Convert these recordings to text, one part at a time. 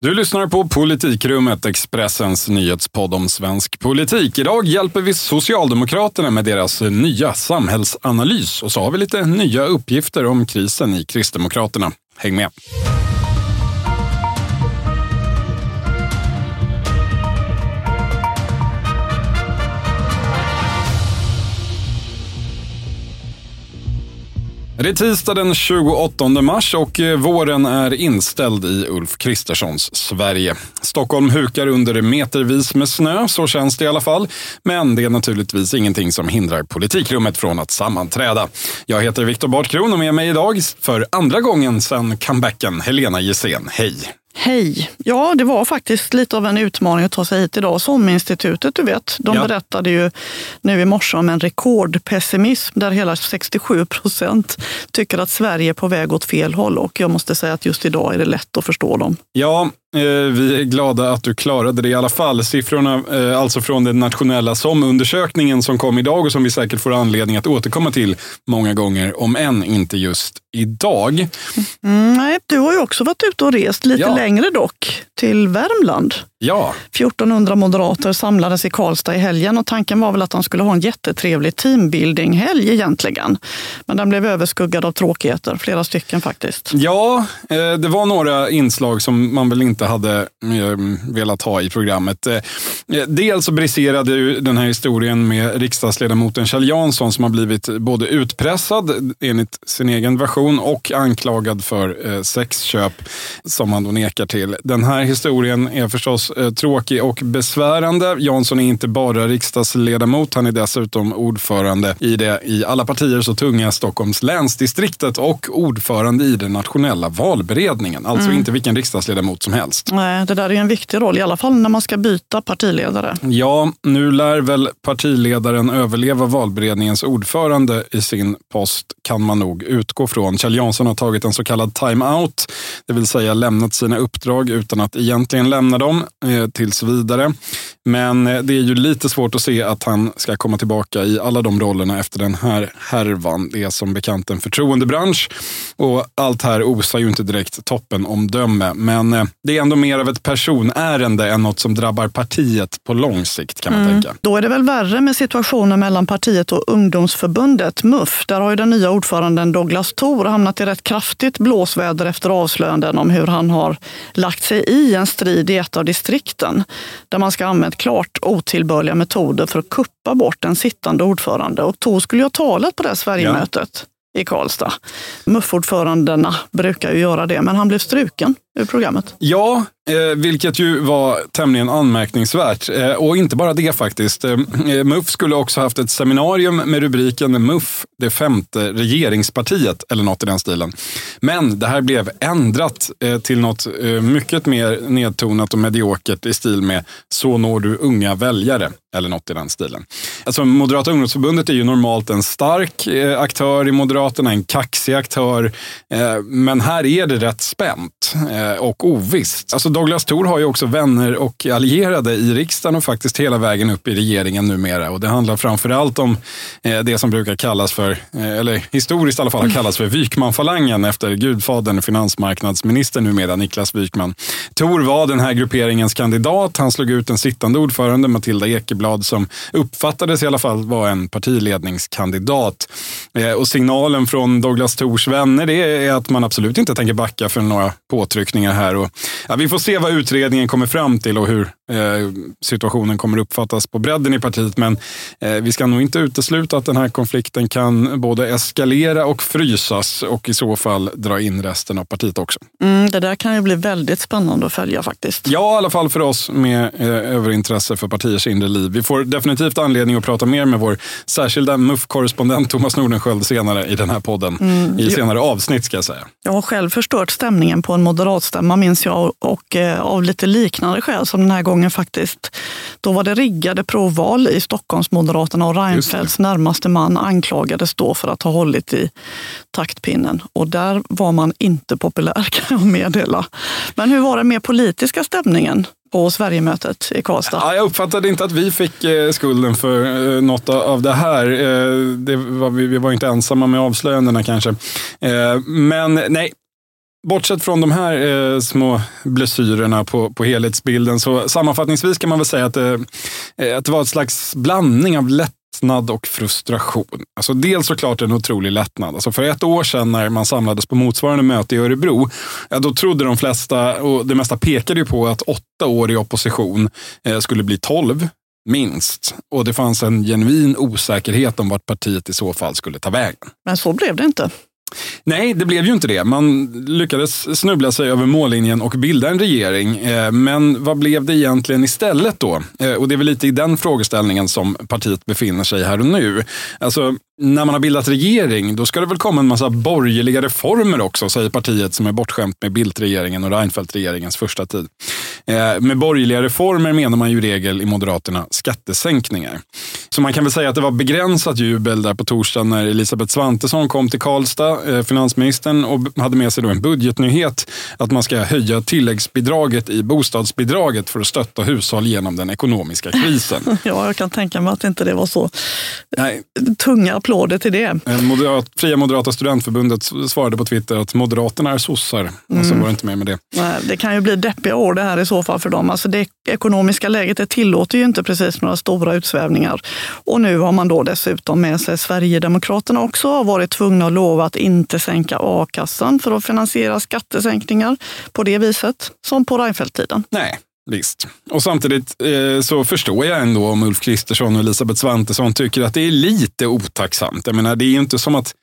Du lyssnar på Politikrummet, Expressens nyhetspodd om svensk politik. Idag hjälper vi Socialdemokraterna med deras nya samhällsanalys och så har vi lite nya uppgifter om krisen i Kristdemokraterna. Häng med! Det är tisdag den 28 mars och eh, våren är inställd i Ulf Kristerssons Sverige. Stockholm hukar under metervis med snö, så känns det i alla fall. Men det är naturligtvis ingenting som hindrar politikrummet från att sammanträda. Jag heter Viktor Bartkron och med mig idag för andra gången sedan comebacken Helena Gissén. Hej! Hej! Ja, det var faktiskt lite av en utmaning att ta sig hit idag. SOM-institutet, du vet, de ja. berättade ju nu i morse om en rekordpessimism där hela 67 procent tycker att Sverige är på väg åt fel håll. Och jag måste säga att just idag är det lätt att förstå dem. Ja, vi är glada att du klarade det i alla fall. Siffrorna eh, alltså från den nationella SOM-undersökningen som kom idag och som vi säkert får anledning att återkomma till många gånger, om än inte just idag. Mm, nej, du har ju också varit ute och rest, lite ja. längre dock, till Värmland. Ja. 1400 moderater samlades i Karlstad i helgen och tanken var väl att de skulle ha en jättetrevlig teambuilding-helg egentligen. Men den blev överskuggad av tråkigheter, flera stycken faktiskt. Ja, eh, det var några inslag som man väl inte hade eh, velat ha i programmet. Eh, dels så briserade ju den här historien med riksdagsledamoten Kjell Jansson som har blivit både utpressad enligt sin egen version och anklagad för sexköp som han då nekar till. Den här historien är förstås eh, tråkig och besvärande. Jansson är inte bara riksdagsledamot, han är dessutom ordförande i det i alla partier så tunga Stockholms länsdistriktet och ordförande i den nationella valberedningen. Alltså mm. inte vilken riksdagsledamot som helst. Nej, det där är en viktig roll, i alla fall när man ska byta partiledare. Ja, nu lär väl partiledaren överleva valberedningens ordförande i sin post, kan man nog utgå från. Kjell Jansson har tagit en så kallad time-out, det vill säga lämnat sina uppdrag utan att egentligen lämna dem eh, tills vidare. Men eh, det är ju lite svårt att se att han ska komma tillbaka i alla de rollerna efter den här härvan. Det är som bekant en förtroendebransch och allt här osar ju inte direkt toppen omdöme. Men eh, det är ändå mer av ett personärende än något som drabbar partiet på lång sikt kan man mm. tänka. Då är det väl värre med situationen mellan partiet och ungdomsförbundet MUF. Där har ju den nya ordföranden Douglas Thor hamnat i rätt kraftigt blåsväder efter avslöjanden om hur han har lagt sig i en strid i ett av distrikten där man ska använda klart otillbörliga metoder för att kuppa bort en sittande ordförande. Och Tor skulle ju ha talat på det här Sverigemötet. Ja i Karlstad. MUF-ordförandena brukar ju göra det, men han blev struken ur programmet. Ja, eh, vilket ju var tämligen anmärkningsvärt. Eh, och inte bara det faktiskt. Eh, MUF skulle också haft ett seminarium med rubriken MUF, det femte regeringspartiet, eller något i den stilen. Men det här blev ändrat till något mycket mer nedtonat och mediokert i stil med Så når du unga väljare, eller något i den stilen. Alltså, Moderata ungdomsförbundet är ju normalt en stark aktör i Moderaterna, en kaxig aktör. men här är det rätt spänt Eh, och ovisst. Alltså Douglas Thor har ju också vänner och allierade i riksdagen och faktiskt hela vägen upp i regeringen numera. Och det handlar framför allt om eh, det som brukar kallas för, eh, eller historiskt i alla fall har kallats för Wykmanfalangen efter gudfadern finansmarknadsminister numera, Niklas Wykman. Thor var den här grupperingens kandidat. Han slog ut den sittande ordförande Matilda Ekeblad som uppfattades i alla fall vara en partiledningskandidat. Och signalen från Douglas Thors vänner det är att man absolut inte tänker backa för några påtryckningar här. Och, ja, vi får se vad utredningen kommer fram till och hur eh, situationen kommer uppfattas på bredden i partiet. Men eh, vi ska nog inte utesluta att den här konflikten kan både eskalera och frysas och i så fall dra in resten av partiet också. Mm, det där kan ju bli väldigt spännande att följa faktiskt. Ja, i alla fall för oss med eh, överintresse för partiers inre liv. Vi får definitivt anledning att prata mer med vår särskilda MUF-korrespondent Thomas Nordenskjöld senare i den här podden. Mm, I senare avsnitt ska jag säga. Jag har själv förstört stämningen på en moderatstämma minns jag och eh, av lite liknande skäl som den här gången faktiskt. Då var det riggade provval i Stockholmsmoderaterna och Reinfeldts närmaste man anklagades då för att ha hållit i taktpinnen. Och där var man inte populär kan jag meddela. Men hur var den mer politiska stämningen? på Sverigemötet i Karlstad. Ja, jag uppfattade inte att vi fick eh, skulden för eh, något av det här. Det var, vi var inte ensamma med avslöjandena kanske. Men nej, Bortsett från de här eh, små blessyrerna på, på helhetsbilden så sammanfattningsvis kan man väl säga att, eh, att det var ett slags blandning av lättnad och frustration. Alltså dels såklart en otrolig lättnad. Alltså för ett år sedan när man samlades på motsvarande möte i Örebro, ja, då trodde de flesta, och det mesta pekade ju på att åtta år i opposition eh, skulle bli tolv minst. Och det fanns en genuin osäkerhet om vart partiet i så fall skulle ta vägen. Men så blev det inte. Nej, det blev ju inte det. Man lyckades snubbla sig över mållinjen och bilda en regering. Eh, men vad blev det egentligen istället då? Eh, och det är väl lite i den frågeställningen som partiet befinner sig här och nu. Alltså, när man har bildat regering, då ska det väl komma en massa borgerliga reformer också, säger partiet som är bortskämt med Bildt-regeringen och Reinfeldt-regeringens första tid. Eh, med borgerliga reformer menar man ju i regel i Moderaterna skattesänkningar. Så man kan väl säga att det var begränsat jubel där på torsdagen när Elisabeth Svantesson kom till Karlstad, eh, finansministern, och hade med sig då en budgetnyhet att man ska höja tilläggsbidraget i bostadsbidraget för att stötta hushåll genom den ekonomiska krisen. Ja, jag kan tänka mig att inte det var så Nej. tunga applåder till det. Eh, Moderat, Fria Moderata Studentförbundet svarade på Twitter att Moderaterna är sossar. Mm. Och så var det inte med med det. Nej, det kan ju bli deppiga år det här i så fall för dem. Alltså det ekonomiska läget det tillåter ju inte precis några stora utsvävningar. Och nu har man då dessutom med sig Sverigedemokraterna också har varit tvungna att lova att inte sänka a-kassan för att finansiera skattesänkningar på det viset, som på Reinfeldt-tiden. Nej, Visst. Och samtidigt eh, så förstår jag ändå om Ulf Kristersson och Elisabeth Svantesson tycker att det är lite otacksamt. Jag menar, det är ju inte som att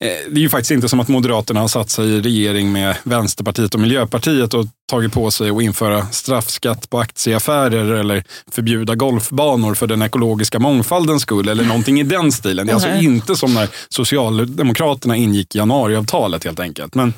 det är ju faktiskt inte som att Moderaterna har satt sig i regering med Vänsterpartiet och Miljöpartiet och tagit på sig att införa straffskatt på aktieaffärer eller förbjuda golfbanor för den ekologiska mångfaldens skull eller någonting i den stilen. Det är alltså inte som när Socialdemokraterna ingick januariavtalet helt enkelt. Men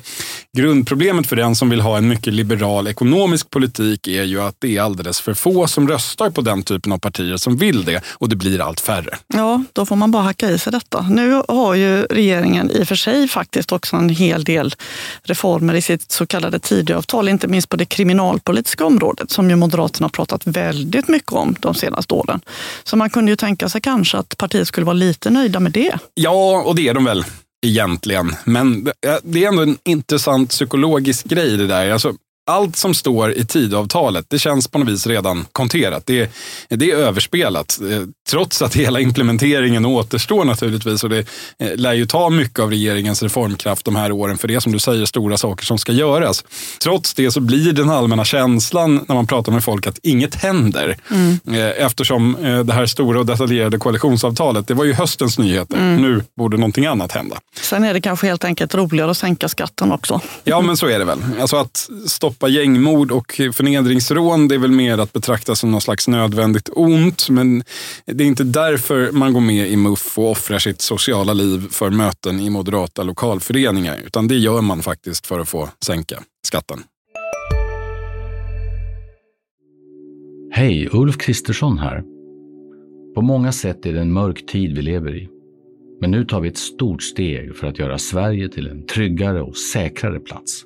grundproblemet för den som vill ha en mycket liberal ekonomisk politik är ju att det är alldeles för få som röstar på den typen av partier som vill det och det blir allt färre. Ja, då får man bara hacka i sig detta. Nu har ju regeringen i och för sig faktiskt också en hel del reformer i sitt så kallade Tidöavtal, inte minst på det kriminalpolitiska området som ju Moderaterna har pratat väldigt mycket om de senaste åren. Så man kunde ju tänka sig kanske att partiet skulle vara lite nöjda med det. Ja, och det är de väl egentligen. Men det är ändå en intressant psykologisk grej det där. Alltså, allt som står i tidavtalet, det känns på något vis redan konterat. Det, det är överspelat. Eh, trots att hela implementeringen återstår naturligtvis. Och det eh, lär ju ta mycket av regeringens reformkraft de här åren. För det är som du säger stora saker som ska göras. Trots det så blir den allmänna känslan när man pratar med folk att inget händer. Mm. Eh, eftersom det här stora och detaljerade koalitionsavtalet, det var ju höstens nyheter. Mm. Nu borde någonting annat hända. Sen är det kanske helt enkelt roligare att sänka skatten också. Ja, men så är det väl. Alltså att stoppa stoppa gängmord och förnedringsrån, det är väl mer att betrakta som något slags nödvändigt ont. Men det är inte därför man går med i MUF och offrar sitt sociala liv för möten i moderata lokalföreningar. Utan det gör man faktiskt för att få sänka skatten. Hej, Ulf Kristersson här. På många sätt är det en mörk tid vi lever i. Men nu tar vi ett stort steg för att göra Sverige till en tryggare och säkrare plats.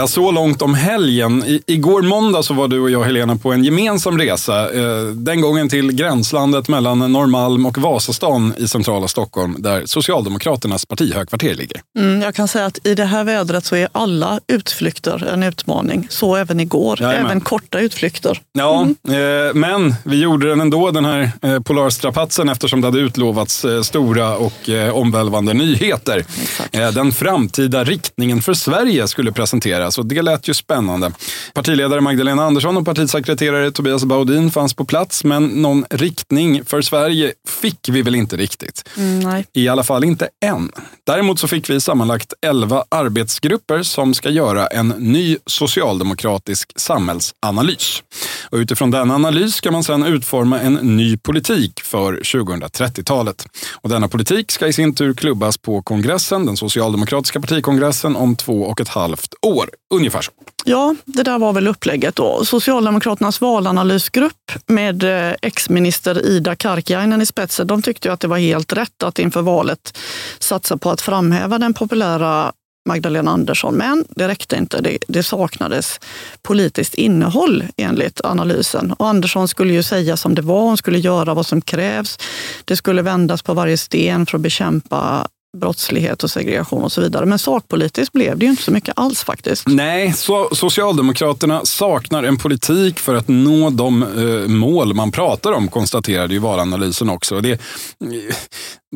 Ja, så långt om helgen. I, igår måndag så var du och jag Helena på en gemensam resa. Eh, den gången till gränslandet mellan Norrmalm och Vasastan i centrala Stockholm där Socialdemokraternas partihögkvarter ligger. Mm, jag kan säga att i det här vädret så är alla utflykter en utmaning. Så även igår, Jajamän. även korta utflykter. Ja, mm. eh, men vi gjorde den ändå den här eh, Polarstrapatsen eftersom det hade utlovats eh, stora och eh, omvälvande nyheter. Eh, den framtida riktningen för Sverige skulle presenteras så det lät ju spännande. Partiledare Magdalena Andersson och partisekreterare Tobias Baudin fanns på plats, men någon riktning för Sverige fick vi väl inte riktigt. Mm, I alla fall inte än. Däremot så fick vi sammanlagt 11 arbetsgrupper som ska göra en ny socialdemokratisk samhällsanalys. Och utifrån denna analys ska man sedan utforma en ny politik för 2030-talet. Och denna politik ska i sin tur klubbas på kongressen, den socialdemokratiska partikongressen, om två och ett halvt år. Ungefär så. Ja, det där var väl upplägget då. Socialdemokraternas valanalysgrupp med eh, ex-minister Ida Karkiainen i spetsen, de tyckte att det var helt rätt att inför valet satsa på att framhäva den populära Magdalena Andersson. Men det räckte inte. Det, det, saknades politiskt innehåll enligt analysen. Och Andersson skulle ju säga som det var, hon skulle göra vad som krävs. Det skulle vändas på varje sten för att bekämpa brottslighet och segregation och så vidare. Men sakpolitiskt blev det ju inte så mycket alls faktiskt. Nej, så Socialdemokraterna saknar en politik för att nå de eh, mål man pratar om, konstaterade ju valanalysen också. Det, eh,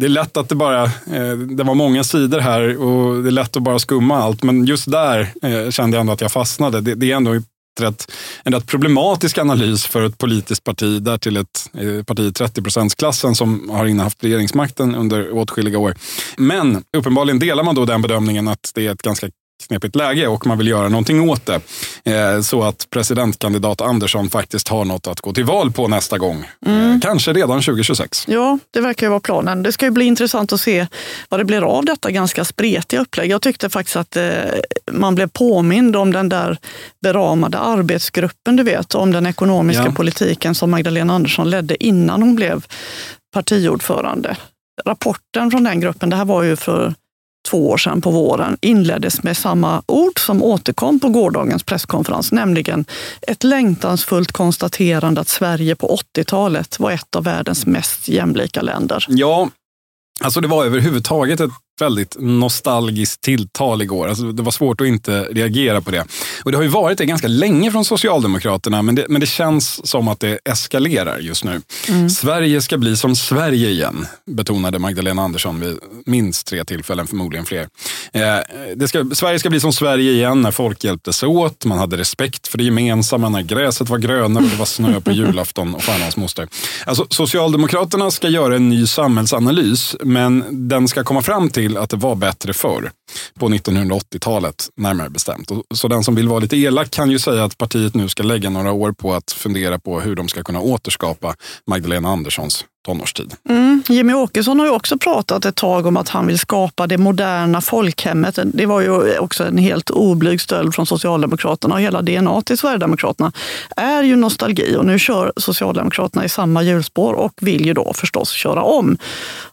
det är lätt att det bara, eh, det var många sidor här och det är lätt att bara skumma allt, men just där eh, kände jag ändå att jag fastnade. Det, det är ändå rätt, en rätt problematisk analys för ett politiskt parti, där till ett eh, parti i 30-procentsklassen som har innehaft regeringsmakten under åtskilliga år. Men uppenbarligen delar man då den bedömningen att det är ett ganska knepigt läge och man vill göra någonting åt det. Eh, så att presidentkandidat Andersson faktiskt har något att gå till val på nästa gång. Eh, mm. Kanske redan 2026. Ja, det verkar ju vara planen. Det ska ju bli intressant att se vad det blir av detta ganska spretiga upplägg. Jag tyckte faktiskt att eh, man blev påmind om den där beramade arbetsgruppen, du vet, om den ekonomiska ja. politiken som Magdalena Andersson ledde innan hon blev partiordförande. Rapporten från den gruppen, det här var ju för två år sedan på våren inleddes med samma ord som återkom på gårdagens presskonferens, nämligen ett längtansfullt konstaterande att Sverige på 80-talet var ett av världens mest jämlika länder. Ja, alltså det var överhuvudtaget ett väldigt nostalgiskt tilltal igår. Alltså, det var svårt att inte reagera på det. Och Det har ju varit det ganska länge från Socialdemokraterna, men det, men det känns som att det eskalerar just nu. Mm. Sverige ska bli som Sverige igen, betonade Magdalena Andersson vid minst tre tillfällen, förmodligen fler. Eh, ska, Sverige ska bli som Sverige igen när folk hjälptes åt, man hade respekt för det gemensamma, när gräset var grönare och det var snö på julafton och fan hans moster. Alltså, Socialdemokraterna ska göra en ny samhällsanalys, men den ska komma fram till till att det var bättre förr. På 1980-talet närmare bestämt. Så den som vill vara lite elak kan ju säga att partiet nu ska lägga några år på att fundera på hur de ska kunna återskapa Magdalena Anderssons tonårstid. Mm. Jimmy Åkesson har ju också pratat ett tag om att han vill skapa det moderna folkhemmet. Det var ju också en helt oblyg stöld från Socialdemokraterna och hela DNA till Sverigedemokraterna är ju nostalgi och nu kör Socialdemokraterna i samma hjulspår och vill ju då förstås köra om.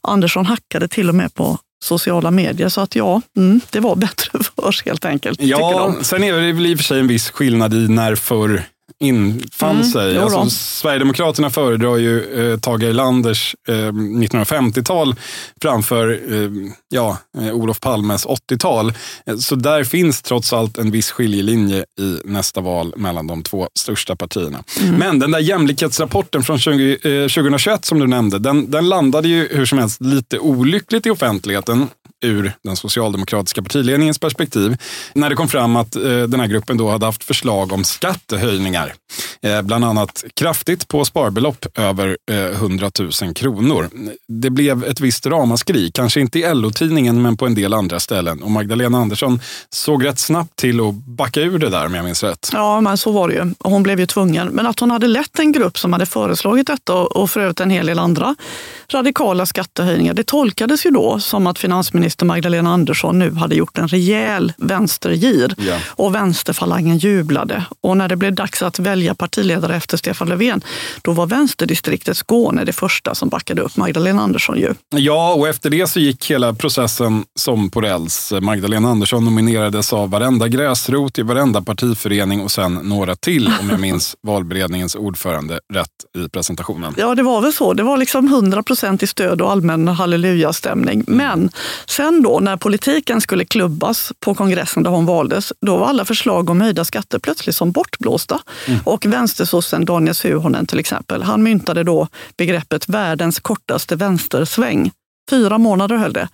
Andersson hackade till och med på sociala medier. Så att ja, mm, det var bättre förr helt enkelt. Ja, sen är det väl i och för sig en viss skillnad i när förr infann mm, sig. Alltså, Sverigedemokraterna föredrar ju eh, Tage Erlanders eh, 1950-tal framför eh, ja, eh, Olof Palmes 80-tal. Eh, så där finns trots allt en viss skiljelinje i nästa val mellan de två största partierna. Mm. Men den där jämlikhetsrapporten från 20, 2021 eh, som du nämnde, den, den landade ju hur som helst lite olyckligt i offentligheten ur den socialdemokratiska partiledningens perspektiv när det kom fram att eh, den här gruppen då hade haft förslag om skattehöjningar. Eh, bland annat kraftigt på sparbelopp över eh, 100 000 kronor. Det blev ett visst ramaskri, kanske inte i LO-tidningen men på en del andra ställen. Och Magdalena Andersson såg rätt snabbt till att backa ur det där om jag minns rätt. Ja, men så var det ju. Hon blev ju tvungen. Men att hon hade lett en grupp som hade föreslagit detta och för övrigt en hel del andra radikala skattehöjningar, det tolkades ju då som att finansministern statsminister Magdalena Andersson nu hade gjort en rejäl vänstergir ja. och vänsterfalangen jublade. Och när det blev dags att välja partiledare efter Stefan Löfven, då var vänsterdistriktet Skåne det första som backade upp Magdalena Andersson. Ju. Ja, och efter det så gick hela processen som på räls. Magdalena Andersson nominerades av varenda gräsrot i varenda partiförening och sen några till, om jag minns valberedningens ordförande rätt i presentationen. Ja, det var väl så. Det var liksom 100 procent i stöd och allmän hallelujastämning. Mm. Men sen då när politiken skulle klubbas på kongressen där hon valdes, då var alla förslag om höjda skatter plötsligt som bortblåsta. Mm. Och vänstersossen Daniel Suhonen till exempel, han myntade då begreppet världens kortaste vänstersväng. Fyra månader höll det.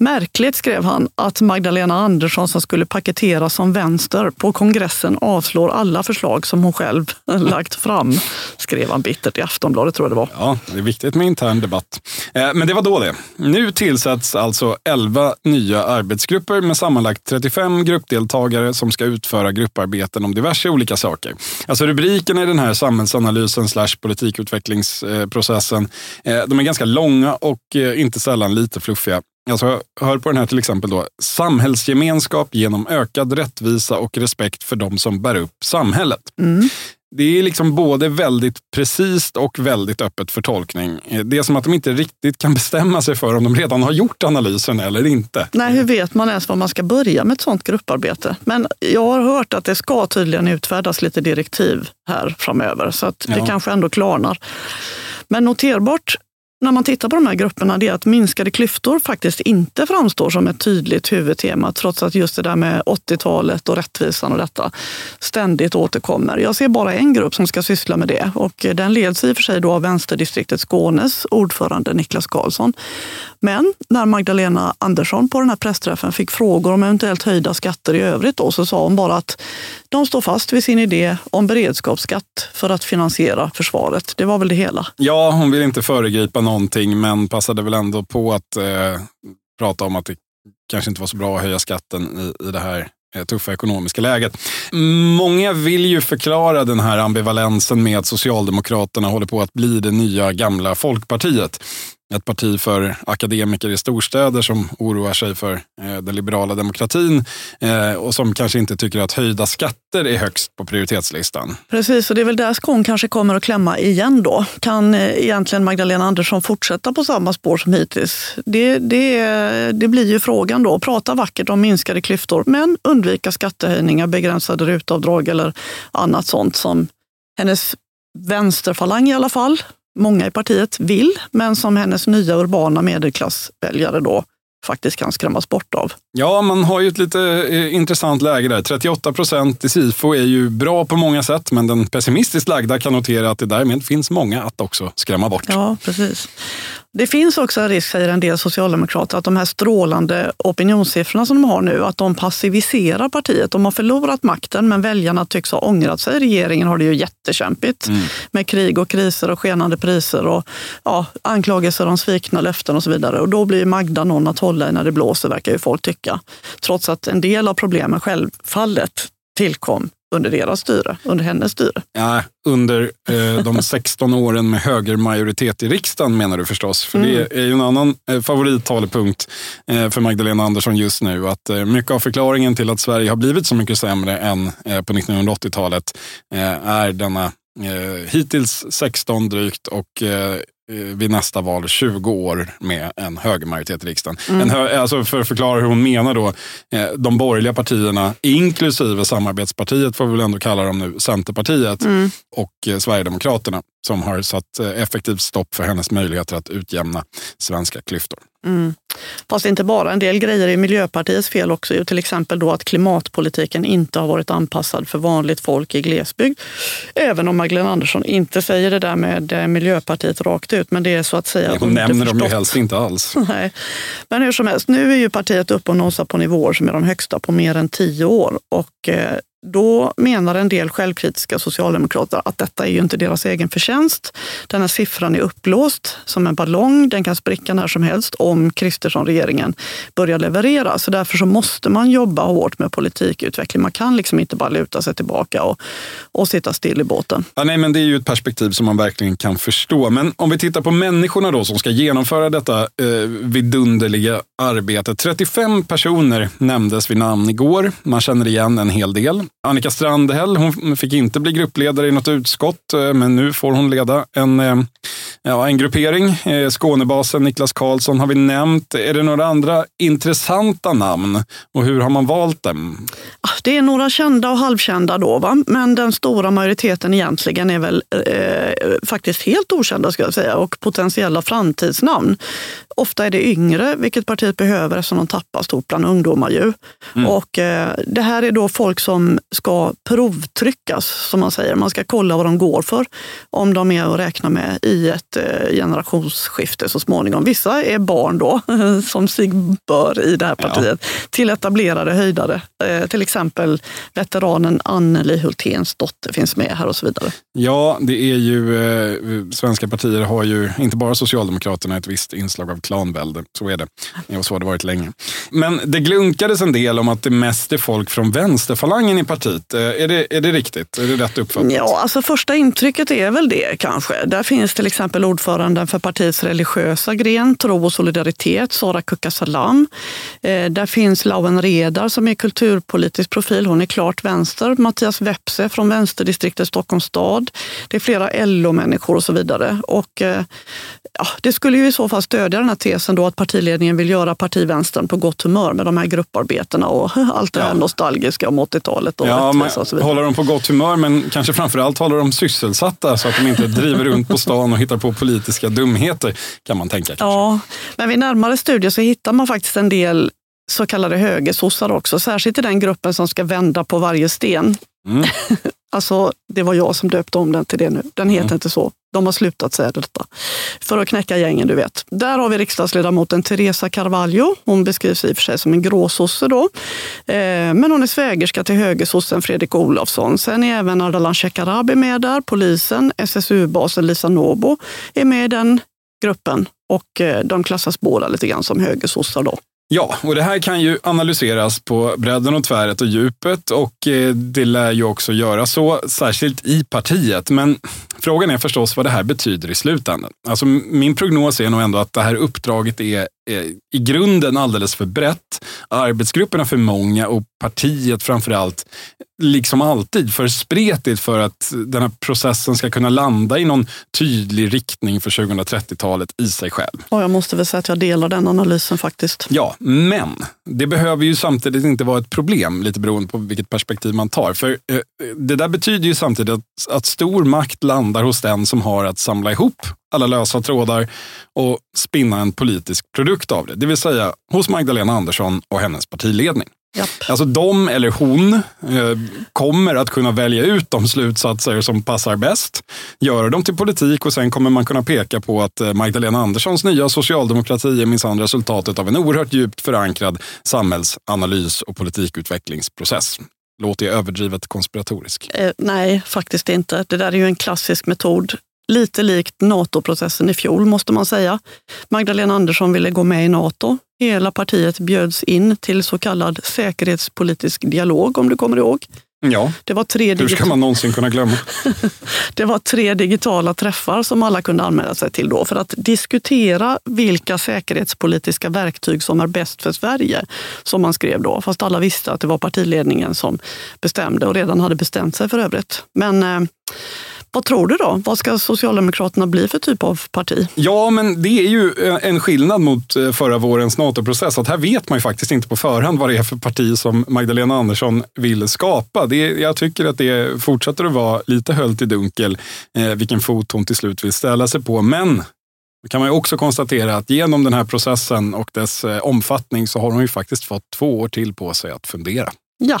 Märkligt, skrev han, att Magdalena Andersson som skulle paketeras som vänster på kongressen avslår alla förslag som hon själv lagt fram. skrev han bittert i Aftonbladet tror jag det var. Ja, det är viktigt med intern debatt. Eh, men det var då det. Nu tillsätts alltså 11 nya arbetsgrupper med sammanlagt 35 gruppdeltagare som ska utföra grupparbeten om diverse olika saker. Alltså rubrikerna i den här samhällsanalysen slash politikutvecklingsprocessen, eh, de är ganska långa och eh, inte sällan lite fluffiga. Alltså, hör på den här till exempel då. Samhällsgemenskap genom ökad rättvisa och respekt för de som bär upp samhället. Mm. Det är liksom både väldigt precis och väldigt öppet för tolkning. Det är som att de inte riktigt kan bestämma sig för om de redan har gjort analysen eller inte. Nej, hur vet man ens var man ska börja med ett sånt grupparbete? Men jag har hört att det ska tydligen utfärdas lite direktiv här framöver, så att det Ja. kanske ändå klarnar. Men noterbart när man tittar på de här grupperna det är att minskade klyftor faktiskt inte framstår som ett tydligt huvudtema trots att just det där med 80-talet och rättvisan och detta ständigt återkommer. Jag ser bara en grupp som ska syssla med det och den leds i och för sig då av vänsterdistriktet Skånes ordförande Niklas Karlsson. Men när Magdalena Andersson på den här pressträffen fick frågor om eventuellt höjda skatter i övrigt då, så sa hon bara att de står fast vid sin idé om beredskapsskatt för att finansiera försvaret. Det var väl det hela. Ja, hon vill inte föregripa någonting, men passade väl ändå på att eh, prata om att det kanske inte var så bra att höja skatten i, i det här eh, tuffa ekonomiska läget. Många vill ju förklara den här ambivalensen med att Socialdemokraterna håller på att bli det nya gamla Folkpartiet. Ett parti för akademiker i storstäder som oroar sig för eh, den liberala demokratin eh, och som kanske inte tycker att höjda skatter är högst på prioritetslistan. Precis, och det är väl där skon kanske kommer att klämma igen då. Kan eh, egentligen Magdalena Andersson fortsätta på samma spår som hittills? Det, det, det blir ju frågan då. Prata vackert om minskade klyftor, men undvika skattehöjningar, begränsade rutavdrag eller annat sånt som hennes vänsterfalang i alla fall, många i partiet vill, men som hennes nya urbana medelklassväljare då faktiskt kan skrämmas bort av. Ja, man har ju ett lite eh, intressant läge där. 38 procent i SIFO är ju bra på många sätt, men den pessimistiskt lagda kan notera att det därmed finns många att också skrämma bort. Ja, precis. Det finns också en risk, säger en del socialdemokrater, att de här strålande opinionssiffrorna som de har nu, att de passiviserar partiet. De har förlorat makten, men väljarna tycks ha ångrat sig. Regeringen har det ju jättekämpigt med krig och kriser och skenande priser och ja, anklagelser om svikna löften och så vidare. Och då blir Magda någon att hålla i när det blåser, verkar ju folk tycka. Trots att en del av problemen självfallet tillkom under deras styre, under hennes styre. Ja, under eh, de 16 åren med högermajoritet i riksdagen menar du förstås. För det är ju en annan eh, favorittalepunkt eh, för Magdalena Andersson just nu. Att eh, mycket av förklaringen till att Sverige har blivit så mycket sämre än eh, på 1980-talet eh, är denna eh, hittills 16 drygt och vid nästa val 20 år med en högermajoritet i riksdagen. En hö- alltså för att förklara hur hon menar då, eh, de borgerliga partierna, inklusive samarbetspartiet får vi väl ändå kalla dem nu, Centerpartiet och eh, Sverigedemokraterna som har satt eh, effektivt stopp för hennes möjligheter att utjämna svenska klyftor. Mm. Fast inte bara. En del grejer är Miljöpartiets fel också. ju. Till exempel då att klimatpolitiken inte har varit anpassad för vanligt folk i glesbygd. Även om Magdalena Andersson inte säger det där med eh, Miljöpartiet rakt ut, men det är så att säga Hon nämner dem ju helst inte alls. Nej. Men hur som helst, nu är ju partiet uppe och nosar på nivåer som är de högsta på mer än tio år. Och eh, då menar en del självkritiska socialdemokrater att detta är ju inte deras egen förtjänst. Den här siffran är uppblåst som en ballong. Den kan spricka när som helst om Kristersson-regeringen börjar leverera. Så därför så måste man jobba hårt med politikutveckling. Man kan liksom inte bara luta sig tillbaka och, och sitta still i båten. Ja, nej, men det är ju ett perspektiv som man verkligen kan förstå. Men om vi tittar på människorna då som ska genomföra detta eh, vidunderliga arbete. 35 personer nämndes vid namn igår. Man känner igen en hel del. Annika Strandhäll hon fick inte bli gruppledare i något utskott, eh, men nu får hon leda en, eh, ja, en gruppering. Eh, Skånebasen Niklas Karlsson har vi nämnt. Är det några andra intressanta namn och hur har man valt dem? Ah, Det är några kända och halvkända då, va? men den stora majoriteten egentligen är väl eh, faktiskt helt okända ska jag säga och potentiella framtidsnamn. Ofta är det yngre, vilket partiet behöver eftersom de tappar stort bland ungdomar. Ju. Och, eh, det här är då folk som ska provtryckas, som man säger. Man ska kolla vad de går för, om de är att räkna med i ett eh, generationsskifte så småningom. Vissa är barn då, som sig bör i det här partiet, ja. till etablerade höjdare. Eh, till exempel veteranen Anneli Hulténs dotter finns med här och så vidare. Ja, det är ju, eh, svenska partier har ju, inte bara Socialdemokraterna, ett visst inslag av klanvälde. Så är det. Och så har det varit länge. Men det glunkades en del om att det mest är folk från vänsterfalangen i partiet. Eh, är det, är det riktigt? Är det rätt uppfattat? Ja, alltså första intrycket är väl det kanske. Där finns till exempel ordföranden för partiets religiösa gren, Tro och solidaritet, Sara Kukkasalam. Eh, där finns Lauen Redar som är kulturpolitisk profil. Hon är klart vänster. Mattias Wepse från vänsterdistriktet Stockholms stad. Det är flera LO-människor och så vidare. Och, eh, ja, det skulle ju i så fall stödja den här tesen då att partiledningen vill göra partivänstern på gott humör med de här grupparbetena och allt det här ja. nostalgiska om 80-talet. Och ja, men, och så håller de på gott humör men kanske framförallt håller de sysselsatta så att de inte driver runt på stan och hittar på politiska dumheter kan man tänka. Kanske. Ja, men vid närmare studier så hittar man faktiskt en del så kallade högersossar också, särskilt i den gruppen som ska vända på varje sten. Mm. alltså, det var jag som döpte om den till det nu. Den heter mm. inte så. De har slutat säga detta. För att knäcka gängen, du vet. Där har vi riksdagsledamoten Teresa Carvalho. Hon beskrivs i och för sig som en gråsosse då. Eh, men hon är svägerska till högersossen Fredrik Olofsson. Sen är även Ardalan Shekarabi med där. Polisen, SSU-basen Lisa Nobo är med i den gruppen. Och eh, de klassas båda lite grann som högersossar då. Ja, och det här kan ju analyseras på bredden och tväret och djupet och eh, det lär ju också göra så, särskilt i partiet. Men frågan är förstås vad det här betyder i slutändan. Alltså min prognos är nog ändå att det här uppdraget är i grunden alldeles för brett. Arbetsgrupperna för många och partiet framför allt, liksom alltid, för spretigt för att den här processen ska kunna landa i någon tydlig riktning för 2030-talet i sig själv. Och jag måste väl säga att jag delar den analysen faktiskt. Ja, men det behöver ju samtidigt inte vara ett problem, lite beroende på vilket perspektiv man tar. För eh, det där betyder ju samtidigt att, att stor makt landar hos den som har att samla ihop alla lösa trådar och spinna en politisk produkt av det. Det vill säga hos Magdalena Andersson och hennes partiledning. Japp. Alltså de eller hon eh, kommer att kunna välja ut de slutsatser som passar bäst, göra dem till politik och sen kommer man kunna peka på att eh, Magdalena Anderssons nya socialdemokrati är minsann resultatet av en oerhört djupt förankrad samhällsanalys och politikutvecklingsprocess. Låter jag överdrivet konspiratorisk? Eh, nej, faktiskt inte. Det där är ju en klassisk metod Lite likt NATO-processen i fjol måste man säga. Magdalena Andersson ville gå med i NATO. Hela partiet bjöds in till så kallad säkerhetspolitisk dialog om du kommer ihåg. Ja, det var tre hur ska man någonsin kunna glömma? det var tre digitala träffar som alla kunde anmäla sig till då för att diskutera vilka säkerhetspolitiska verktyg som är bäst för Sverige, som man skrev då. Fast alla visste att det var partiledningen som bestämde och redan hade bestämt sig för övrigt. Men eh, vad tror du då? Vad ska Socialdemokraterna bli för typ av parti? Ja, men det är ju eh, en skillnad mot eh, förra vårens NATO-process. Att här vet man ju faktiskt inte på förhand vad det är för parti som Magdalena Andersson vill skapa. Det, jag tycker att det fortsätter att vara lite höljt i dunkel eh, vilken fot hon till slut vill ställa sig på. Men då kan man ju också konstatera att genom den här processen och dess eh, omfattning så har hon ju faktiskt fått två år till på sig att fundera. Ja,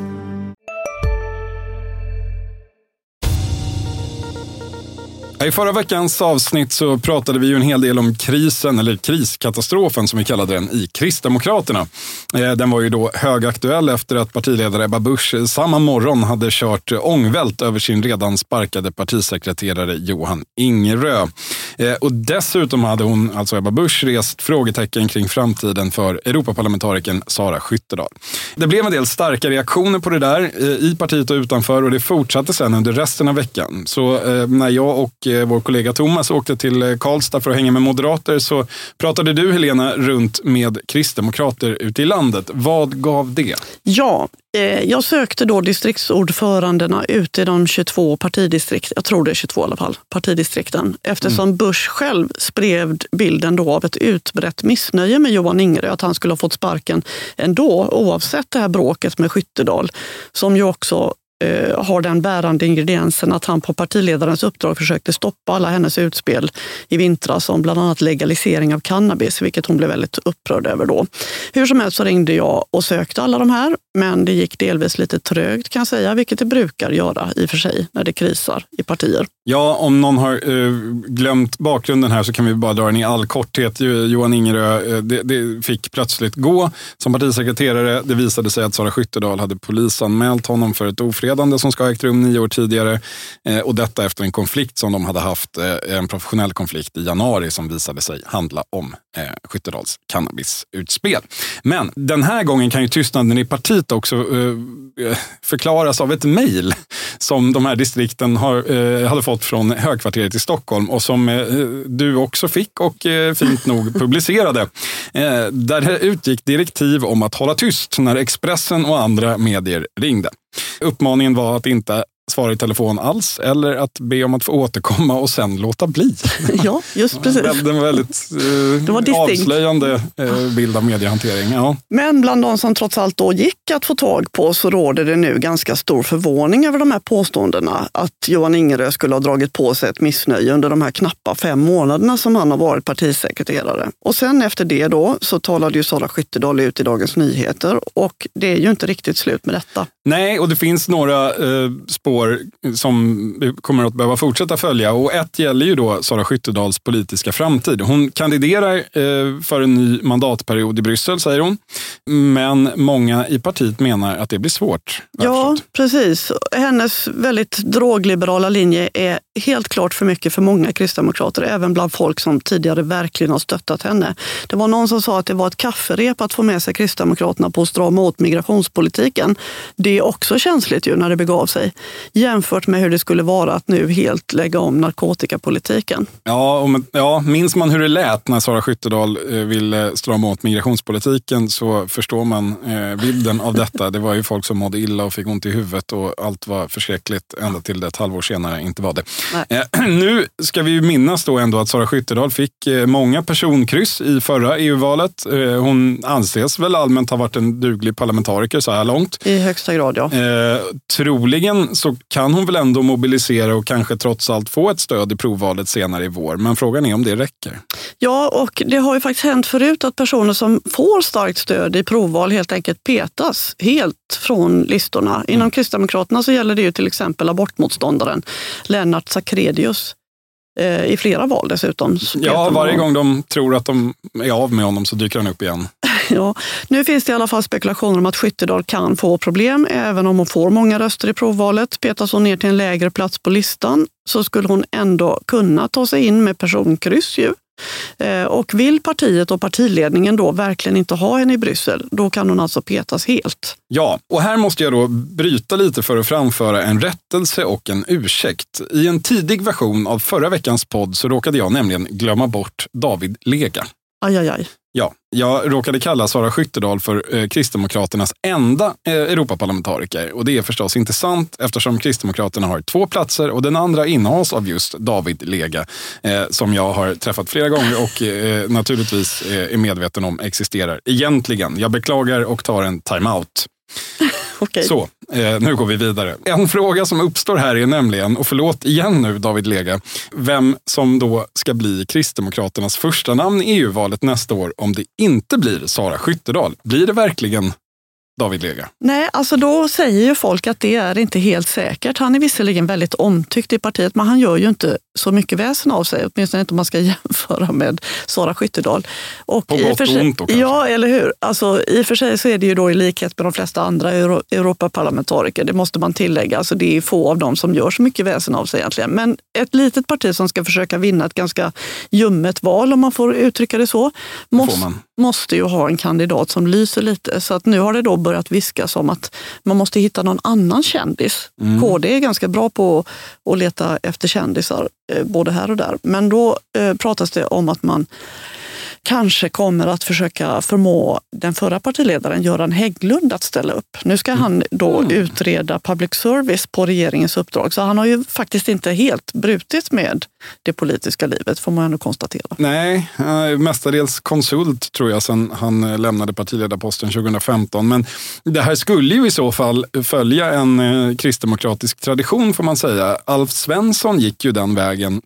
I förra veckans avsnitt så pratade vi ju en hel del om krisen, eller kriskatastrofen som vi kallade den, i Kristdemokraterna. Eh, den var ju då högaktuell efter att partiledare Ebba Busch samma morgon hade kört ångvält över sin redan sparkade partisekreterare Johan Ingerö. Eh, och dessutom hade hon, alltså Ebba Busch, rest frågetecken kring framtiden för Europaparlamentarikern Sara Skyttedal. Det blev en del starka reaktioner på det där eh, i partiet och utanför och det fortsatte sen under resten av veckan. Så eh, när jag och eh, vår kollega Thomas åkte till eh, Karlstad för att hänga med moderater så pratade du Helena runt med kristdemokrater ute i landet. Vad gav det? Ja, jag sökte då distriktsordförandena ute i de 22 partidistrikt, jag tror det är 22 i alla fall, partidistrikten. Eftersom mm. Bush själv spred bilden då av ett utbrett missnöje med Johan Ingerö, att han skulle ha fått sparken ändå, oavsett det här bråket med Skyttedal, som ju också eh, har den bärande ingrediensen att han på partiledarens uppdrag försökte stoppa alla hennes utspel i vintras om bland annat legalisering av cannabis, vilket hon blev väldigt upprörd över då. Hur som helst så ringde jag och sökte alla de här, men det gick delvis lite trögt kan jag säga, vilket det brukar göra i och för sig när det krisar i partier. Ja, om någon har eh, glömt bakgrunden här så kan vi bara dra den i all korthet. Johan Ingerö eh, det, det fick plötsligt gå som partisekreterare. Det visade sig att Sara Skyttedal hade polisanmält honom för ett ofredande som ska ha ägt rum nio år tidigare. Eh, och detta efter en konflikt som de hade haft, eh, en professionell konflikt i januari som visade sig handla om eh, Skyttedals cannabisutspel. Men den här gången kan ju tystnaden i partiet också eh, förklaras av ett mejl som de här distrikten har, eh, hade fått från högkvarteret i Stockholm och som eh, du också fick och fint nog publicerade. där det utgick direktiv om att hålla tyst när Expressen och andra medier ringde. Uppmaningen var att inte svara i telefon alls eller att be om att få återkomma och sen låta bli. Ja, just precis. Det var väldigt eh, var avslöjande eh, bild av mediehantering. Ja. Men bland de som trots allt då gick att få tag på så råder det nu ganska stor förvåning över de här påståendena att Johan Ingerö skulle ha dragit på sig ett missnöje under de här knappa fem månaderna som han har varit partisekreterare. Och sen efter det då så talade ju Sara Skyttedal ut i Dagens Nyheter och det är ju inte riktigt slut med detta. Nej, och det finns några eh, spår som vi kommer att behöva fortsätta följa. Och ett gäller ju då Sara Skyttedals politiska framtid. Hon kandiderar eh, för en ny mandatperiod i Bryssel, säger hon. Men många i partiet menar att det blir svårt. Ja, precis. Hennes väldigt drogliberala linje är helt klart för mycket för många kristdemokrater, även bland folk som tidigare verkligen har stöttat henne. Det var någon som sa att det var ett kafferep att få med sig Kristdemokraterna på att strama åt migrationspolitiken. Det är också känsligt ju när det begav sig jämfört med hur det skulle vara att nu helt lägga om narkotikapolitiken. Ja, och, ja minns man hur det lät när Sara Skyttedal eh, ville strama åt migrationspolitiken så förstår man eh, bilden av detta. Det var ju folk som mådde illa och fick ont i huvudet och allt var förskräckligt ända till det ett halvår senare inte var det. Eh, nu ska vi minnas då ändå att Sara Skyttedal fick eh, många personkryss i förra EU-valet. Eh, hon anses väl allmänt ha varit en duglig parlamentariker så här långt. I högsta grad ja. Eh, troligen så kan hon väl ändå mobilisera och kanske trots allt få ett stöd i provvalet senare i vår. Men frågan är om det räcker. Ja, och det har ju faktiskt hänt förut att personer som får starkt stöd i provval helt enkelt petas helt från listorna. Mm. Inom Kristdemokraterna så gäller det ju till exempel abortmotståndaren Lennart Sacredius eh, i flera val dessutom. Ja, varje gång de tror att de är av med honom så dyker han upp igen. Ja, nu finns det i alla fall spekulationer om att Skyttedal kan få problem även om hon får många röster i provvalet. Petas hon ner till en lägre plats på listan så skulle hon ändå kunna ta sig in med personkryss. Ju. Eh, och vill partiet och partiledningen då verkligen inte ha henne i Bryssel, då kan hon alltså petas helt. Ja, och här måste jag då bryta lite för att framföra en rättelse och en ursäkt. I en tidig version av förra veckans podd så råkade jag nämligen glömma bort David Lega. Aj, aj, aj. Ja, jag råkade kalla Sara Skyttedal för eh, Kristdemokraternas enda eh, Europaparlamentariker. Och det är förstås inte sant eftersom Kristdemokraterna har två platser och den andra innehas av just David Lega eh, som jag har träffat flera gånger och eh, naturligtvis eh, är medveten om existerar egentligen. Jag beklagar och tar en timeout. Okay. Så, eh, nu går vi vidare. En fråga som uppstår här är nämligen, och förlåt igen nu David Lega, vem som då ska bli Kristdemokraternas första namn i EU-valet nästa år om det inte blir Sara Skyttedal. Blir det verkligen David Lega? Nej, alltså då säger ju folk att det är inte helt säkert. Han är visserligen väldigt omtyckt i partiet, men han gör ju inte så mycket väsen av sig, åtminstone inte om man ska jämföra med Sara Skyttedal. Och På gott och ont då kanske? Ja, eller hur? Alltså, I och för sig så är det ju då i likhet med de flesta andra Euro Europaparlamentariker, det måste man tillägga. Alltså, det är få av dem som gör så mycket väsen av sig egentligen. Men ett litet parti som ska försöka vinna ett ganska ljummet val, om man får uttrycka det så, måste, måste ju ha en kandidat som lyser lite. Så att nu har det då börjat viskas om att man måste hitta någon annan kändis. Mm. KD är ganska bra på att leta efter kändisar, Eh, både här och där. Men då eh, pratas det om att man kanske kommer att försöka förmå den förra partiledaren Göran Hägglund att ställa upp. Nu ska han då mm. utreda public service på regeringens uppdrag, så han har ju faktiskt inte helt brutit med det politiska livet, får man ändå konstatera. Nej, mestadels konsult tror jag sedan han lämnade partiledarposten 2015. Men det här skulle ju i så fall följa en eh, kristdemokratisk tradition får man säga. Alf Svensson gick ju den vägen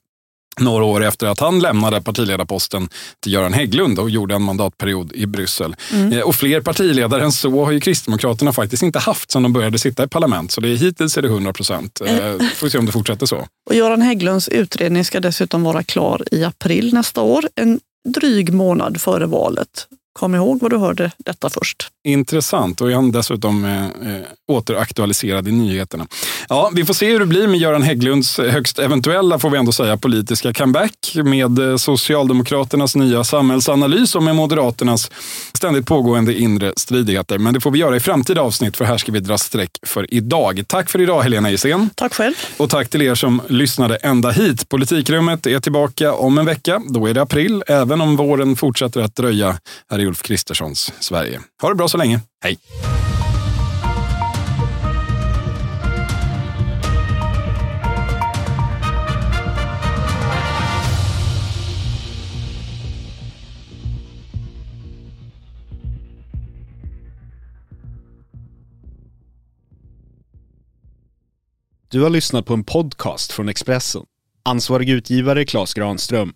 några år efter att han lämnade partiledarposten till Göran Hägglund och gjorde en mandatperiod i Bryssel. Mm. Eh, och fler partiledare än så har ju Kristdemokraterna faktiskt inte haft sedan de började sitta i parlament. Så det är, hittills är det 100 procent. Eh, får se om det fortsätter så. Och Göran Hägglunds utredning ska dessutom vara klar i april nästa år. En dryg månad före valet. Kom ihåg vad du hörde detta först. Intressant och är han dessutom eh, eh, återaktualiserad i nyheterna. Ja, vi får se hur det blir med Göran Hägglunds högst eventuella, får vi ändå säga, politiska comeback med eh, Socialdemokraternas nya samhällsanalys och med Moderaternas ständigt pågående inre stridigheter. Men det får vi göra i framtida avsnitt, för här ska vi dra streck för idag. Tack för idag, Helena Gissén. Tack själv. Och tack till er som lyssnade ända hit. Politikrummet är tillbaka om en vecka. Då är det april, även om våren fortsätter att dröja här i Ulf Kristerssons Sverige. Ha det bra så länge. Hej! Du har lyssnat på en podcast från Expressen. Ansvarig utgivare Klas Granström